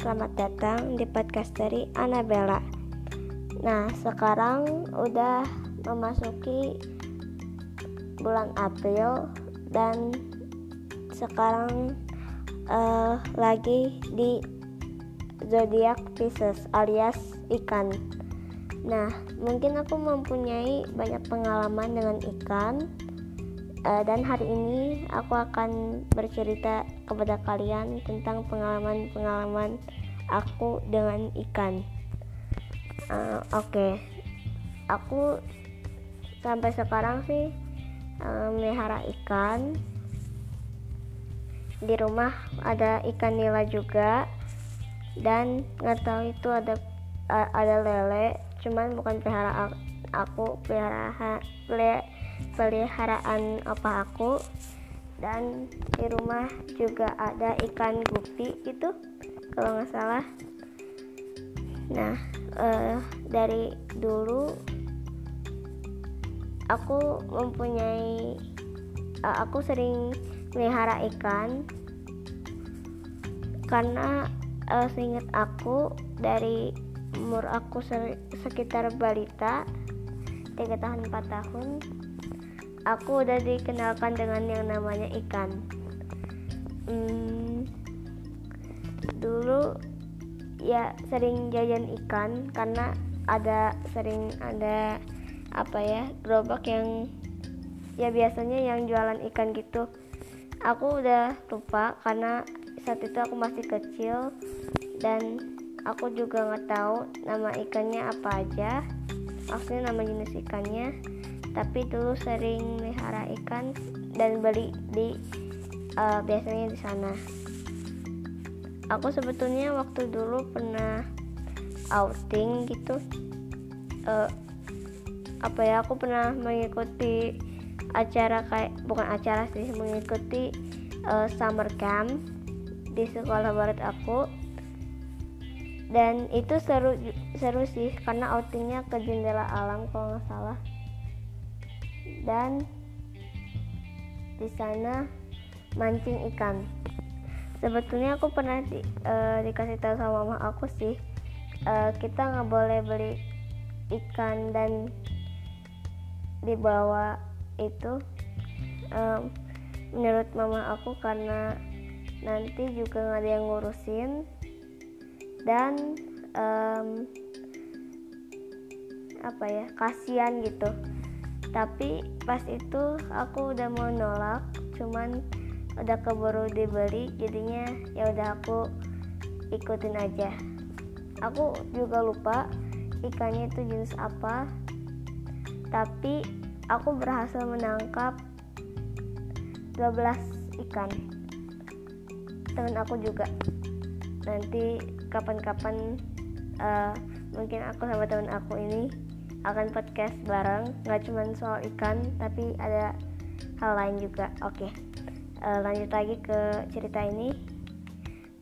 selamat datang di podcast dari Anabella. Nah, sekarang udah memasuki bulan April dan sekarang uh, lagi di zodiak Pisces alias ikan. Nah, mungkin aku mempunyai banyak pengalaman dengan ikan uh, dan hari ini aku akan bercerita kepada kalian tentang pengalaman-pengalaman aku dengan ikan. Uh, Oke, okay. aku sampai sekarang sih uh, melihara ikan. Di rumah ada ikan nila juga dan nggak tahu itu ada ada lele, cuman bukan pelihara aku pelihara pelihara peliharaan apa aku. Dan di rumah juga ada ikan gupi itu kalau nggak salah. Nah uh, dari dulu aku mempunyai uh, aku sering melihara ikan. Karena uh, seingat aku dari umur aku sekitar balita 3 tahun 4 tahun aku udah dikenalkan dengan yang namanya ikan. Hmm, dulu ya sering jajan ikan karena ada sering ada apa ya gerobak yang ya biasanya yang jualan ikan gitu. Aku udah lupa karena saat itu aku masih kecil dan aku juga nggak tahu nama ikannya apa aja. Maksudnya nama jenis ikannya tapi dulu sering melihara ikan dan beli di uh, biasanya di sana. Aku sebetulnya waktu dulu pernah outing gitu. Uh, apa ya aku pernah mengikuti acara kayak bukan acara sih mengikuti uh, summer camp di sekolah barat aku. Dan itu seru seru sih karena outingnya ke jendela alam kalau nggak salah dan di sana mancing ikan. Sebetulnya aku pernah di, uh, dikasih tahu sama mama aku sih uh, kita nggak boleh beli ikan dan dibawa itu um, menurut mama aku karena nanti juga nggak ada yang ngurusin. Dan um, apa ya kasihan gitu tapi pas itu aku udah mau nolak cuman udah keburu dibeli jadinya ya udah aku ikutin aja. Aku juga lupa ikannya itu jenis apa. Tapi aku berhasil menangkap 12 ikan. Teman aku juga. Nanti kapan-kapan uh, mungkin aku sama teman aku ini akan podcast bareng. Nggak cuma soal ikan tapi ada hal lain juga. Oke. Okay. uh, eh, lanjut lagi ke cerita ini.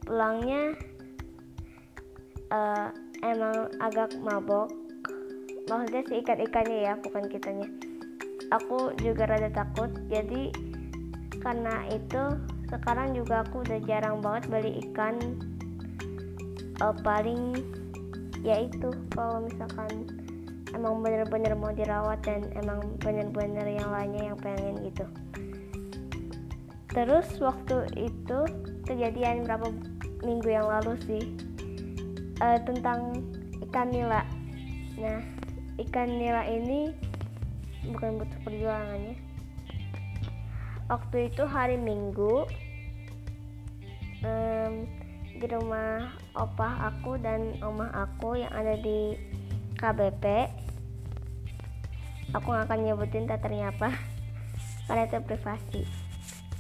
Pulangnya uh, emang agak mabok. Maksudnya si ikan-ikannya ya bukan kitanya. Aku juga rada takut. Jadi karena itu sekarang juga aku udah jarang banget beli ikan. Uh, paling yaitu kalau misalkan emang bener-bener mau dirawat dan emang bener-bener yang lainnya yang pengen gitu. Terus waktu itu kejadian berapa minggu yang lalu sih uh, tentang ikan nila. Nah ikan nila ini bukan butuh perjuangannya. Waktu itu hari minggu um, di rumah opah aku dan omah aku yang ada di KBP aku gak akan nyebutin teaternya apa. Karena itu privasi.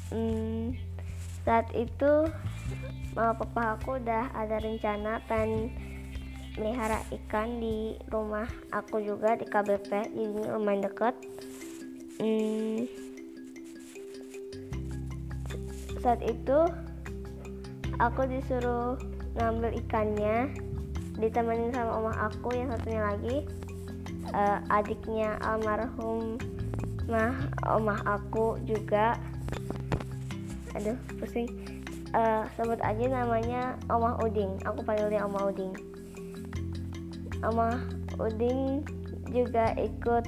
Hmm, saat itu mama papa aku udah ada rencana pengen melihara ikan di rumah aku juga di KBP di lumayan deket hmm, saat itu aku disuruh ngambil ikannya ditemenin sama omah aku yang satunya lagi uh, adiknya almarhum mah omah aku juga. Aduh pusing. Uh, sebut aja namanya Omah Uding. Aku panggilnya Omah Uding. Omah Uding juga ikut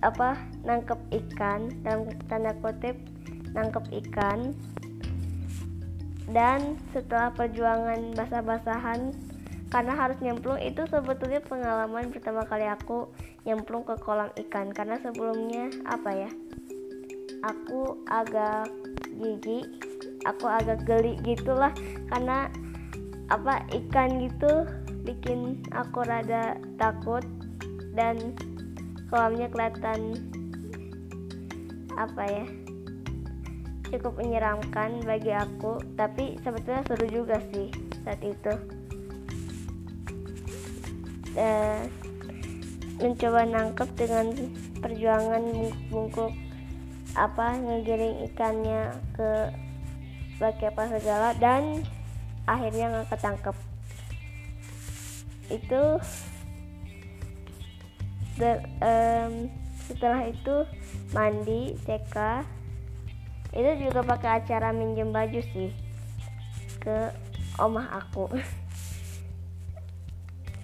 apa nangkep ikan. Dalam tanda kutip nangkep ikan. Dan setelah perjuangan basah-basahan karena harus nyemplung itu sebetulnya pengalaman pertama kali aku nyemplung ke kolam ikan. Karena sebelumnya apa ya aku agak gigi aku agak geli gitulah. Karena apa ikan gitu bikin aku rada takut dan kolamnya kelihatan apa ya cukup menyeramkan bagi aku. Tapi sebetulnya seru juga sih saat itu. Uh, mencoba nangkep dengan perjuangan bungkuk apa ngegiring ikannya ke bagi apa segala dan akhirnya nggak ketangkep. Itu dan, um, setelah itu mandi TK itu juga pakai acara minjem baju sih ke omah aku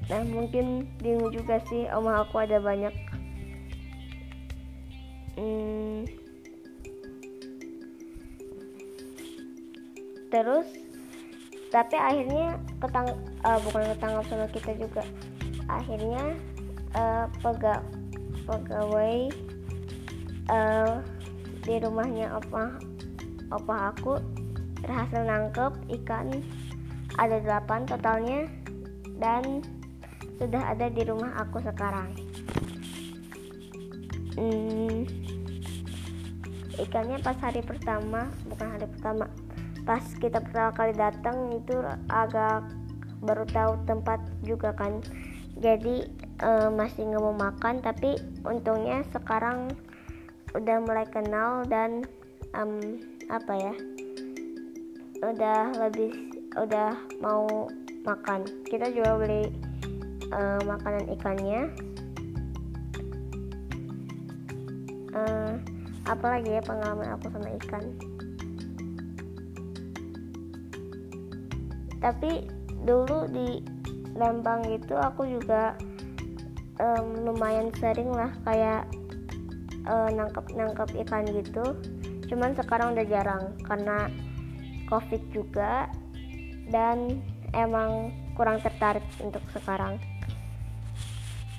nah mungkin bingung juga sih omah aku ada banyak. Hmm, terus tapi akhirnya ketang uh, bukan ketangkap sama kita juga. Akhirnya uh, pega pegawai uh, di rumahnya opa opa aku berhasil nangkep ikan. Ada delapan totalnya dan sudah ada di rumah aku sekarang. Hmm, ikannya pas hari pertama bukan hari pertama. Pas kita pertama kali datang itu agak baru tahu tempat juga kan. Jadi uh, masih nggak mau makan tapi untungnya sekarang udah mulai kenal dan um, apa ya udah lebih udah mau makan. Kita juga beli uh, makanan ikannya. Uh, apalagi ya pengalaman aku sama ikan? Tapi dulu di Lembang itu aku juga um, lumayan sering lah kayak uh, nangkep nangkep ikan gitu. Cuman sekarang udah jarang karena covid juga dan emang kurang tertarik untuk sekarang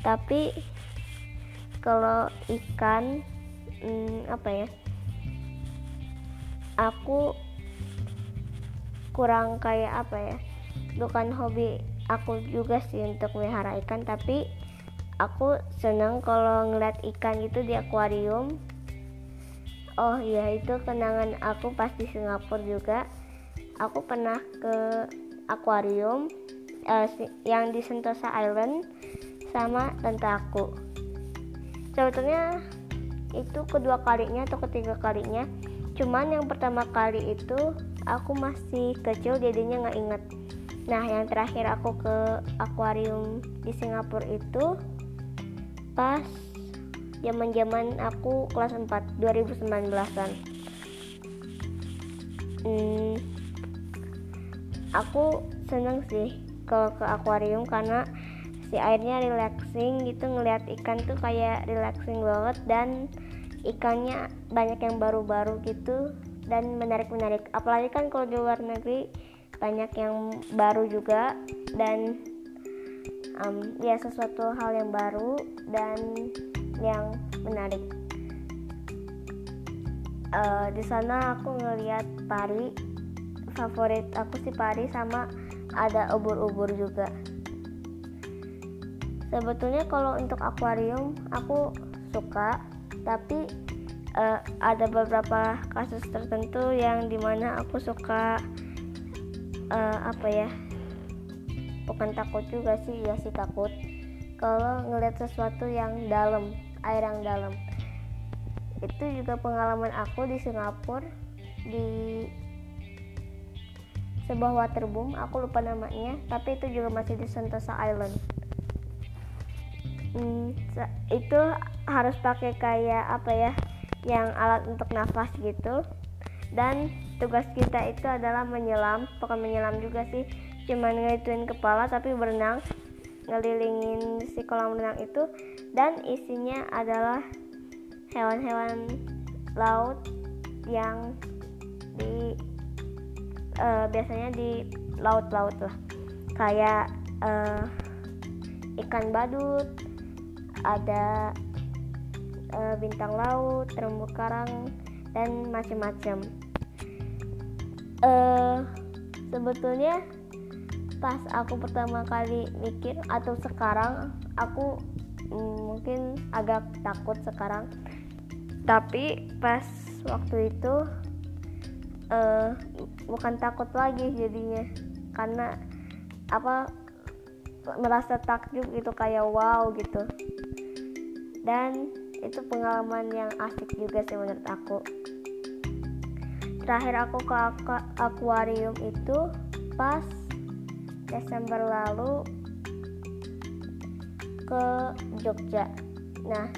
tapi kalau ikan hmm, apa ya aku kurang kayak apa ya bukan hobi aku juga sih untuk melihara ikan tapi aku senang kalau ngeliat ikan itu di akuarium. Oh iya itu kenangan aku pas di Singapura juga. Aku pernah ke akuarium uh, yang di Sentosa Island sama tante aku. Sebetulnya itu kedua kalinya atau ketiga kalinya. Cuman yang pertama kali itu aku masih kecil jadinya nggak inget nah yang terakhir aku ke akuarium di Singapura itu pas zaman-zaman aku kelas 4 2019-an. Hmm, aku seneng sih kalau ke akuarium karena si airnya relaxing gitu ngelihat ikan tuh kayak relaxing banget dan ikannya banyak yang baru-baru gitu dan menarik-menarik. Apalagi kan kalau di luar negeri banyak yang baru juga dan um, ya sesuatu hal yang baru dan yang menarik. Uh, di sana aku ngeliat pari favorit aku sih pari sama ada ubur-ubur juga sebetulnya kalau untuk akuarium aku suka tapi uh, ada beberapa kasus tertentu yang di mana aku suka uh, apa ya bukan takut juga sih ya sih takut. Kalau ngeliat sesuatu yang dalam air yang dalam. Itu juga pengalaman aku di Singapura di sebuah waterboom aku lupa namanya tapi itu juga masih di Sentosa Island hmm, itu harus pakai kayak apa ya yang alat untuk nafas gitu. Dan tugas kita itu adalah menyelam bukan menyelam juga sih cuman ngituin kepala tapi berenang ngelilingin si kolam renang itu. Dan isinya adalah hewan-hewan laut yang di uh, biasanya di laut-laut lah. Kayak uh, ikan badut ada uh, bintang laut terumbu karang dan macam-macam. Uh, sebetulnya pas aku pertama kali mikir atau sekarang aku mm, mungkin agak takut sekarang. Tapi pas waktu itu uh, bukan takut lagi jadinya. Karena apa merasa takjub gitu kayak wow gitu dan itu pengalaman yang asik juga sih menurut aku. Terakhir aku ke akuarium itu pas Desember lalu ke Jogja. Nah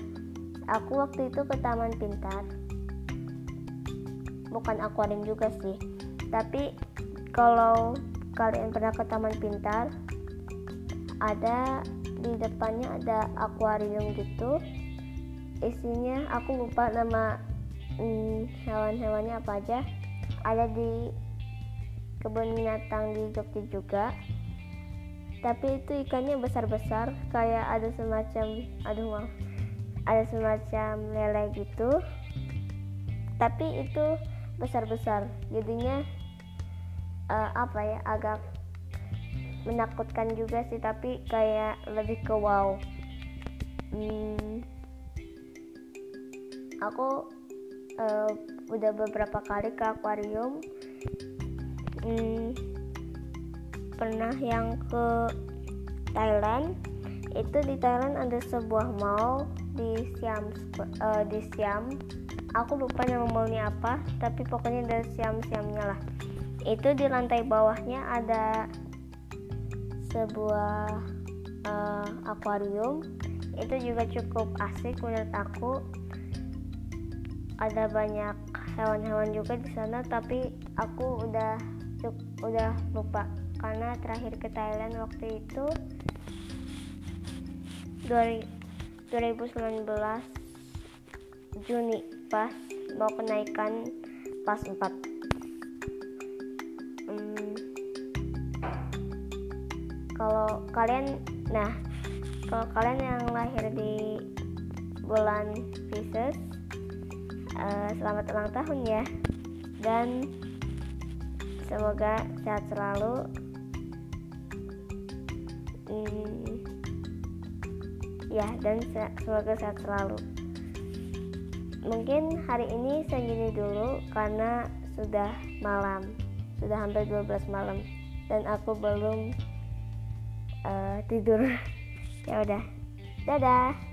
aku waktu itu ke Taman Pintar. Bukan akuarium juga sih. Tapi kalau kalian pernah ke Taman Pintar ada di depannya ada akuarium gitu. Isinya aku lupa nama hmm, hewan-hewannya apa aja. Ada di kebun binatang di Jogja juga. Tapi itu ikannya besar-besar kayak ada semacam aduh maaf ada semacam lele gitu. Tapi itu besar-besar jadinya uh, apa ya agak menakutkan juga sih tapi kayak lebih ke wow. Hmm, aku uh, udah beberapa kali ke akuarium. Hmm, pernah yang ke Thailand. Itu di Thailand ada sebuah mall di Siam uh, di Siam. Aku lupa nama mallnya apa tapi pokoknya ada Siam Siamnya lah. Itu di lantai bawahnya ada sebuah uh, akuarium. Itu juga cukup asik menurut aku. Ada banyak hewan-hewan juga di sana tapi aku udah udah lupa. Karena terakhir ke Thailand waktu itu 2019 Juni pas mau kenaikan pas 4 kalian nah kalau kalian yang lahir di bulan Pisces uh, selamat ulang tahun ya. Dan semoga sehat selalu. Hmm, ya dan semoga sehat selalu. Mungkin hari ini segini dulu karena sudah malam sudah hampir 12 malam dan aku belum uh, tidur. Ya udah. Dadah